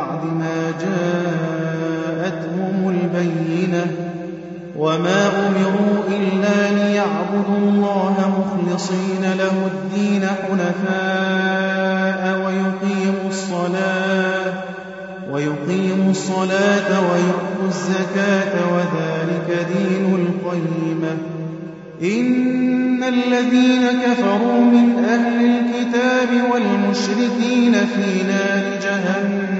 بعد ما جاءتهم البينة وما أمروا إلا ليعبدوا الله مخلصين له الدين حنفاء ويقيموا الصلاة ويقيموا الصلاة ويؤتوا الزكاة وذلك دين القيمة. إن الذين كفروا من أهل الكتاب والمشركين في نار جهنم